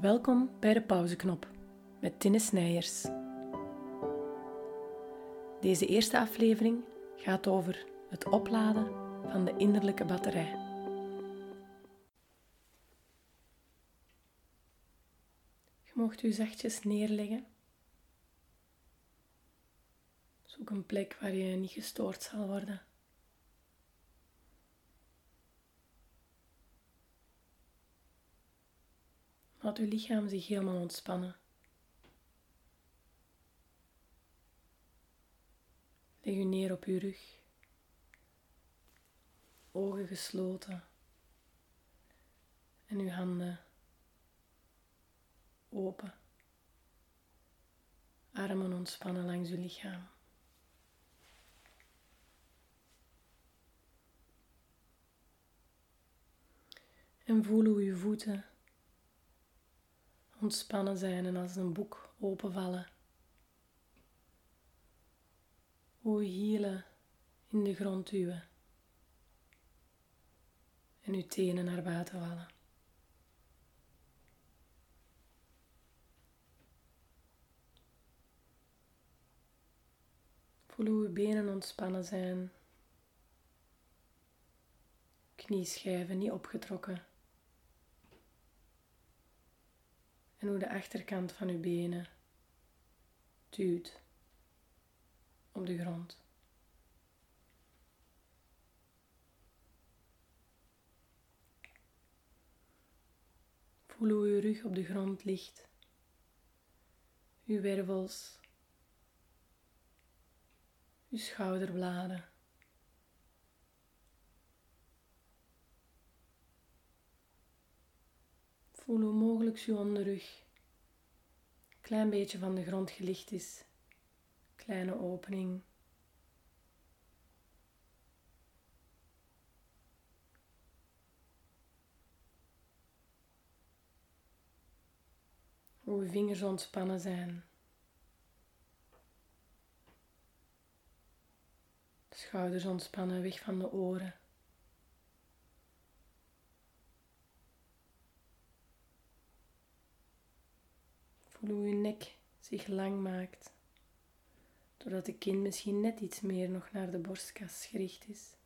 Welkom bij de pauzeknop met Tinne Snijers. Deze eerste aflevering gaat over het opladen van de innerlijke batterij. Je mocht u zachtjes neerleggen. Zoek een plek waar je niet gestoord zal worden. Laat uw lichaam zich helemaal ontspannen. Leg u neer op uw rug. Ogen gesloten. En uw handen open. Armen ontspannen langs uw lichaam. En voel hoe uw voeten ontspannen zijn en als een boek openvallen. Hoe hielen in de grond duwen en uw tenen naar buiten vallen. Voel hoe uw benen ontspannen zijn. Knieschijven niet opgetrokken. En hoe de achterkant van uw benen duwt op de grond. Voel hoe uw rug op de grond ligt, uw wervels, uw schouderbladen. Voel hoe mogelijk je onderrug klein beetje van de grond gelicht is. Kleine opening. Hoe je vingers ontspannen zijn. De schouders ontspannen weg van de oren. Voel hoe je nek zich lang maakt, doordat de kin misschien net iets meer nog naar de borstkas gericht is.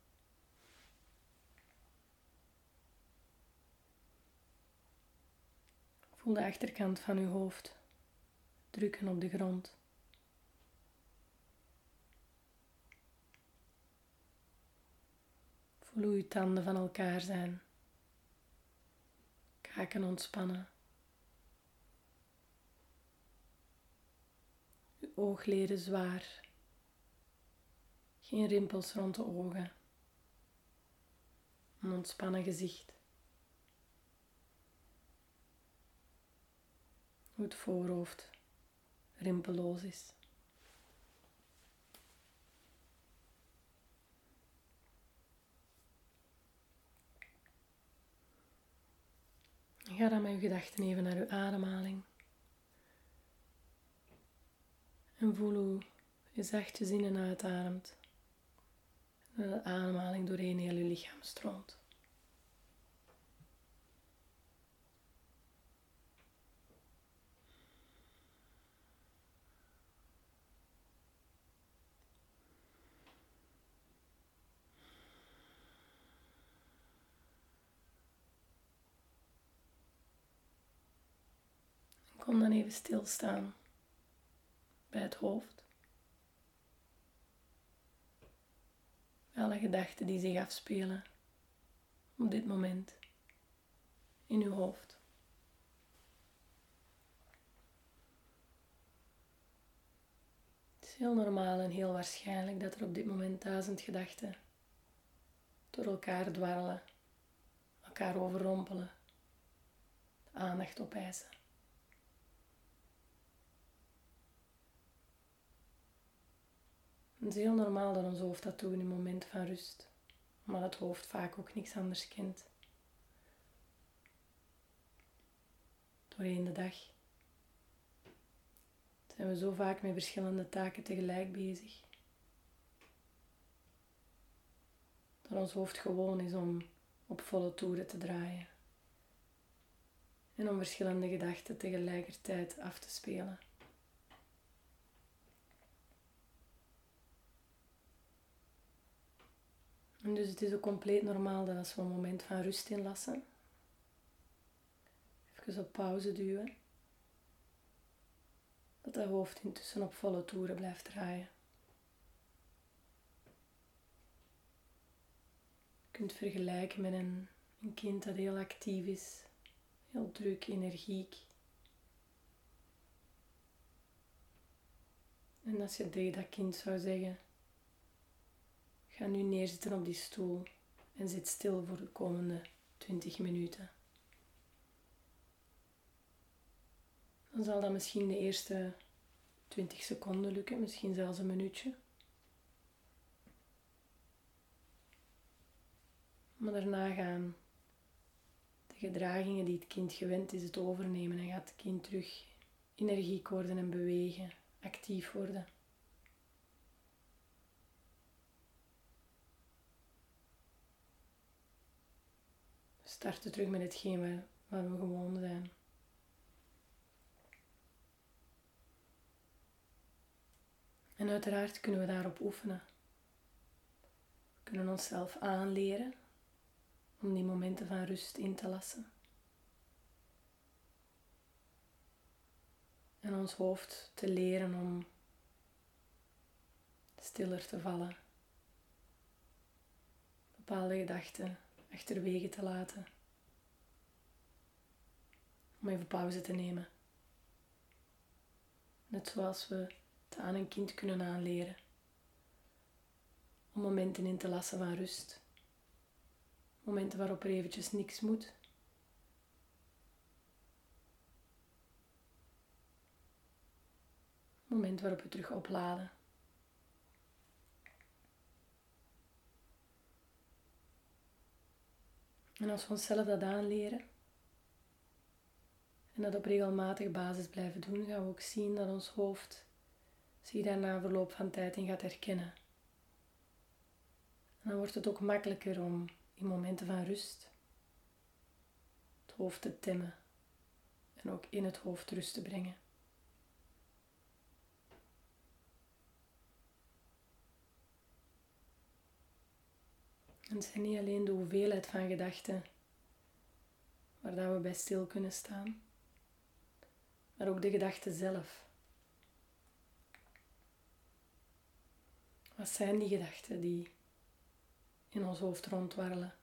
Voel de achterkant van uw hoofd drukken op de grond. Voel hoe uw tanden van elkaar zijn. Kaken ontspannen. Oogleden zwaar. Geen rimpels rond de ogen. Een ontspannen gezicht. Hoe het voorhoofd rimpelloos is. Ga dan met uw gedachten even naar uw ademhaling. En voel hoe je zachtjes in en uitademt. En de ademhaling doorheen heel je lichaam stroomt. Kom dan even stilstaan bij het hoofd. Alle gedachten die zich afspelen op dit moment in uw hoofd. Het is heel normaal en heel waarschijnlijk dat er op dit moment duizend gedachten door elkaar dwarrelen, elkaar overrompelen, de aandacht opeisen. Het is heel normaal dat ons hoofd dat doet in een moment van rust, maar het hoofd vaak ook niks anders kent. Doorheen de dag zijn we zo vaak met verschillende taken tegelijk bezig. Dat ons hoofd gewoon is om op volle toeren te draaien. En om verschillende gedachten tegelijkertijd af te spelen. Dus het is ook compleet normaal dat als we een moment van rust inlassen, even op pauze duwen, dat dat hoofd intussen op volle toeren blijft draaien. Je kunt vergelijken met een, een kind dat heel actief is, heel druk, energiek. En als je tegen dat kind zou zeggen, ga nu neerzitten op die stoel en zit stil voor de komende 20 minuten. Dan zal dat misschien de eerste 20 seconden lukken, misschien zelfs een minuutje. Maar daarna gaan de gedragingen die het kind gewend is het overnemen en gaat het kind terug energiek worden en bewegen, actief worden. Starten terug met hetgeen waar we gewoon zijn. En uiteraard kunnen we daarop oefenen. We kunnen onszelf aanleren om die momenten van rust in te lassen. En ons hoofd te leren om stiller te vallen. Bepaalde gedachten achterwege te laten. Om even pauze te nemen. Net zoals we het aan een kind kunnen aanleren. Om momenten in te lassen van rust. Momenten waarop er eventjes niks moet. Moment waarop we terug opladen. En als we onszelf dat aanleren en dat op regelmatige basis blijven doen, gaan we ook zien dat ons hoofd zich daar na verloop van tijd in gaat herkennen. En dan wordt het ook makkelijker om in momenten van rust het hoofd te temmen en ook in het hoofd rust te brengen. Het zijn niet alleen de hoeveelheid van gedachten waar dat we bij stil kunnen staan, maar ook de gedachten zelf. Wat zijn die gedachten die in ons hoofd rondwarrelen?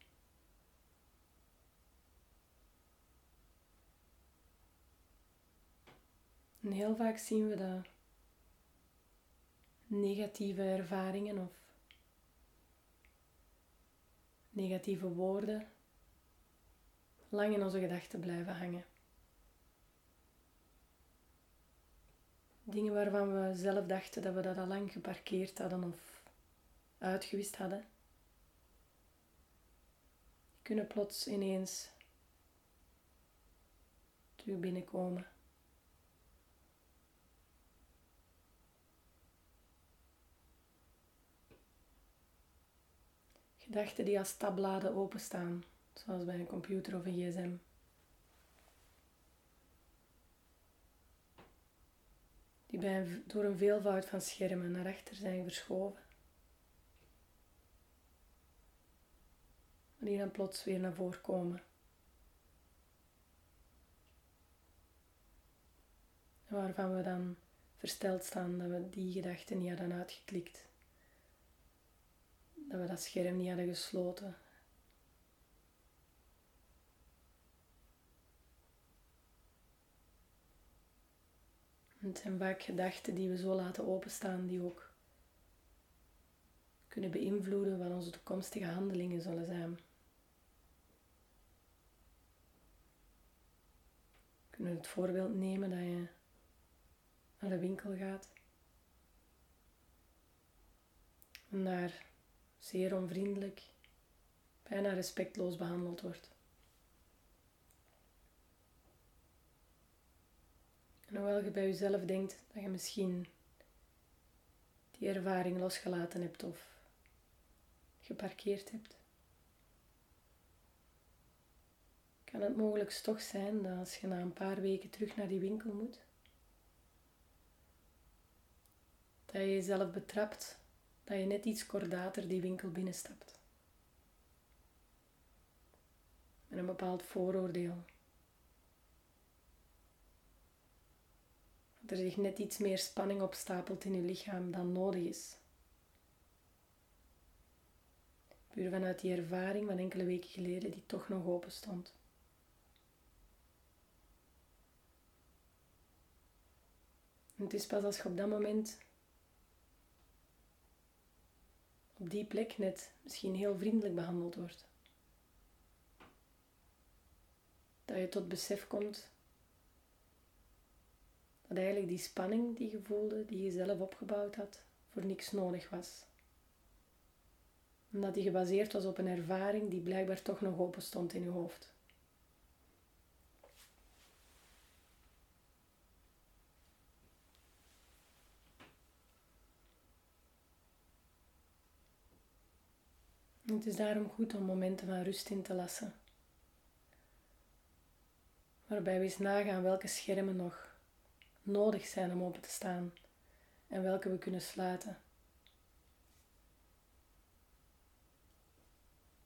En heel vaak zien we dat negatieve ervaringen of negatieve woorden lang in onze gedachten blijven hangen. Dingen waarvan we zelf dachten dat we dat al lang geparkeerd hadden of uitgewist hadden, kunnen plots ineens terug binnenkomen. Gedachten die als tabbladen openstaan, zoals bij een computer of een gsm. Die bij door een veelvoud van schermen naar achter zijn verschoven. Die dan plots weer naar voren komen. En waarvan we dan versteld staan dat we die gedachten niet hadden uitgeklikt dat we dat scherm niet hadden gesloten. Het zijn vaak gedachten die we zo laten openstaan, die ook kunnen beïnvloeden wat onze toekomstige handelingen zullen zijn. We kunnen het voorbeeld nemen dat je naar de winkel gaat en daar zeer onvriendelijk, bijna respectloos behandeld wordt. En hoewel je bij jezelf denkt dat je misschien die ervaring losgelaten hebt of geparkeerd hebt, kan het mogelijk toch zijn dat als je na een paar weken terug naar die winkel moet, dat je jezelf betrapt dat je net iets kordater die winkel binnenstapt. Met een bepaald vooroordeel. Dat er zich net iets meer spanning opstapelt in je lichaam dan nodig is. Puur vanuit die ervaring van enkele weken geleden die toch nog open stond. En het is pas als je op dat moment op die plek net misschien heel vriendelijk behandeld wordt. Dat je tot besef komt dat eigenlijk die spanning die je voelde, die je zelf opgebouwd had, voor niks nodig was. Omdat die gebaseerd was op een ervaring die blijkbaar toch nog open stond in je hoofd. Het is daarom goed om momenten van rust in te lassen. Waarbij we eens nagaan welke schermen nog nodig zijn om open te staan en welke we kunnen sluiten.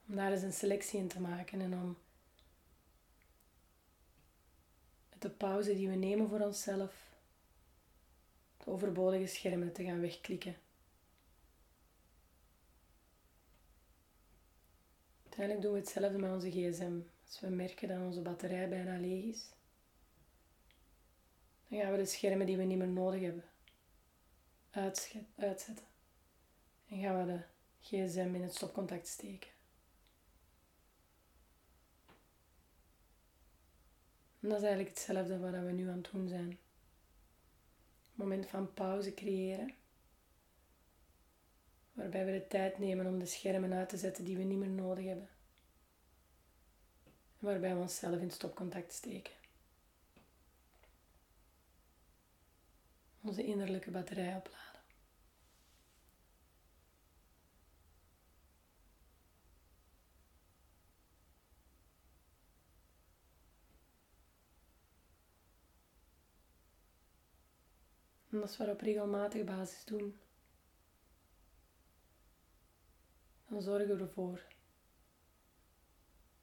Om daar eens een selectie in te maken en om de pauze die we nemen voor onszelf, de overbodige schermen te gaan wegklikken. Uiteindelijk doen we hetzelfde met onze gsm. Als we merken dat onze batterij bijna leeg is, dan gaan we de schermen die we niet meer nodig hebben uitzetten. En gaan we de gsm in het stopcontact steken. En dat is eigenlijk hetzelfde wat we nu aan het doen zijn. Moment van pauze creëren. Waarbij we de tijd nemen om de schermen uit te zetten die we niet meer nodig hebben. En waarbij we onszelf in stopcontact steken. Onze innerlijke batterij opladen. En dat is op regelmatige basis doen. Dan zorgen we ervoor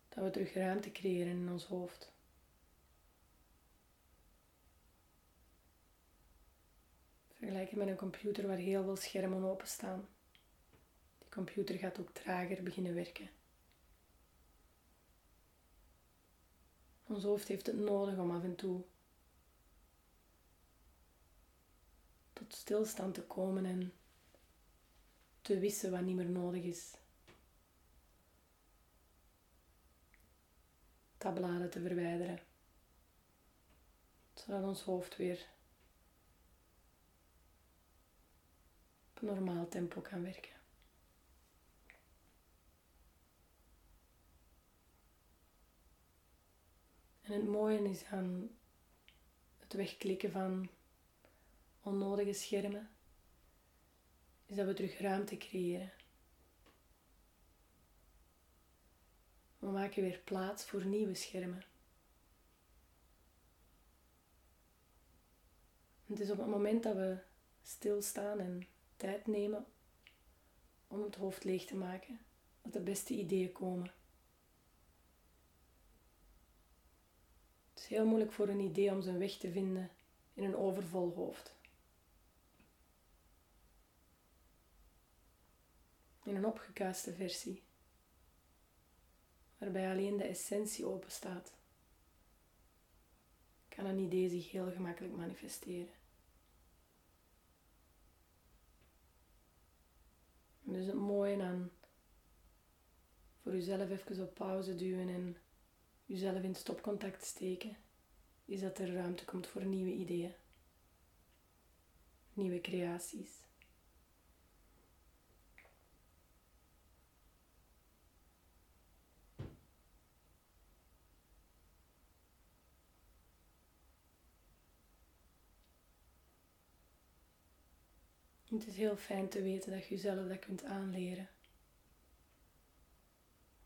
dat we terug ruimte creëren in ons hoofd. Vergelijk het met een computer waar heel veel schermen openstaan. Die computer gaat ook trager beginnen werken. Ons hoofd heeft het nodig om af en toe tot stilstand te komen en te wissen wat niet meer nodig is. Tabbladen te verwijderen. Zodat ons hoofd weer op normaal tempo kan werken. En het mooie is aan het wegklikken van onnodige schermen is dat we terug ruimte creëren. We maken weer plaats voor nieuwe schermen. Het is op het moment dat we stilstaan en tijd nemen om het hoofd leeg te maken, dat de beste ideeën komen. Het is heel moeilijk voor een idee om zijn weg te vinden in een overvol hoofd. In een opgekuiste versie, waarbij alleen de essentie open staat, kan een idee zich heel gemakkelijk manifesteren. dus het mooie aan voor jezelf even op pauze duwen en jezelf in stopcontact steken, is dat er ruimte komt voor nieuwe ideeën, nieuwe creaties. Het is heel fijn te weten dat je jezelf dat kunt aanleren.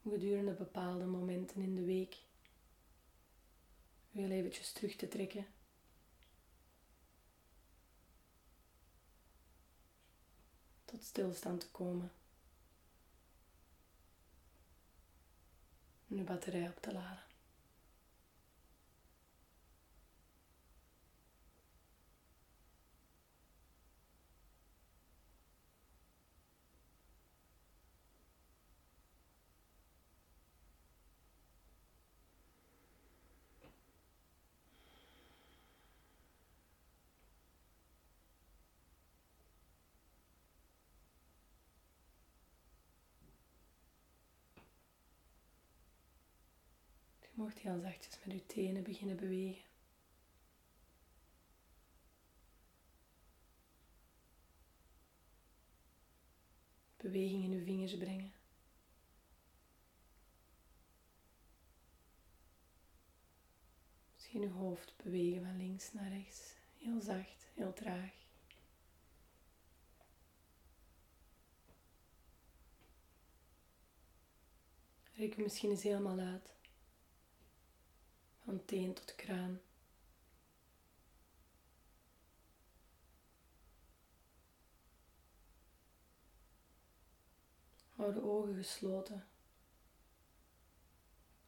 Gedurende bepaalde momenten in de week Heel eventjes terug te trekken. Tot stilstand te komen. En uw batterij op te laden. Je mocht heel zachtjes met je tenen beginnen bewegen. Beweging in je vingers brengen. Misschien je hoofd bewegen van links naar rechts. Heel zacht, heel traag. Rek misschien eens helemaal uit. Van teen tot kraan. Hou de ogen gesloten.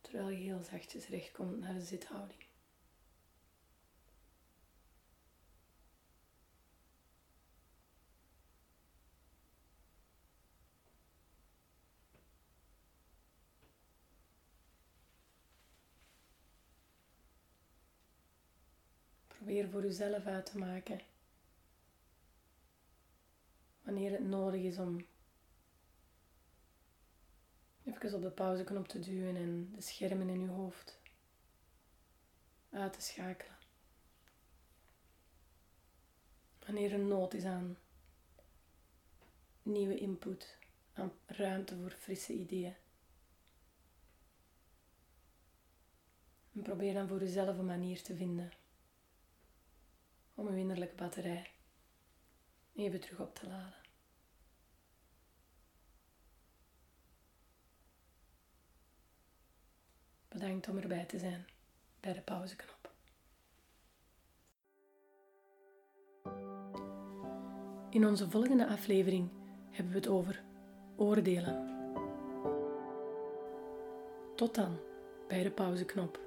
Terwijl je heel zachtjes recht komt naar de zithouding. Probeer voor jezelf uit te maken wanneer het nodig is om even op de pauzeknop te duwen en de schermen in je hoofd uit te schakelen. Wanneer er nood is aan nieuwe input, aan ruimte voor frisse ideeën. En probeer dan voor jezelf een manier te vinden om uw innerlijke batterij even terug op te laden. Bedankt om erbij te zijn bij de pauzeknop. In onze volgende aflevering hebben we het over oordelen. Tot dan bij de pauzeknop.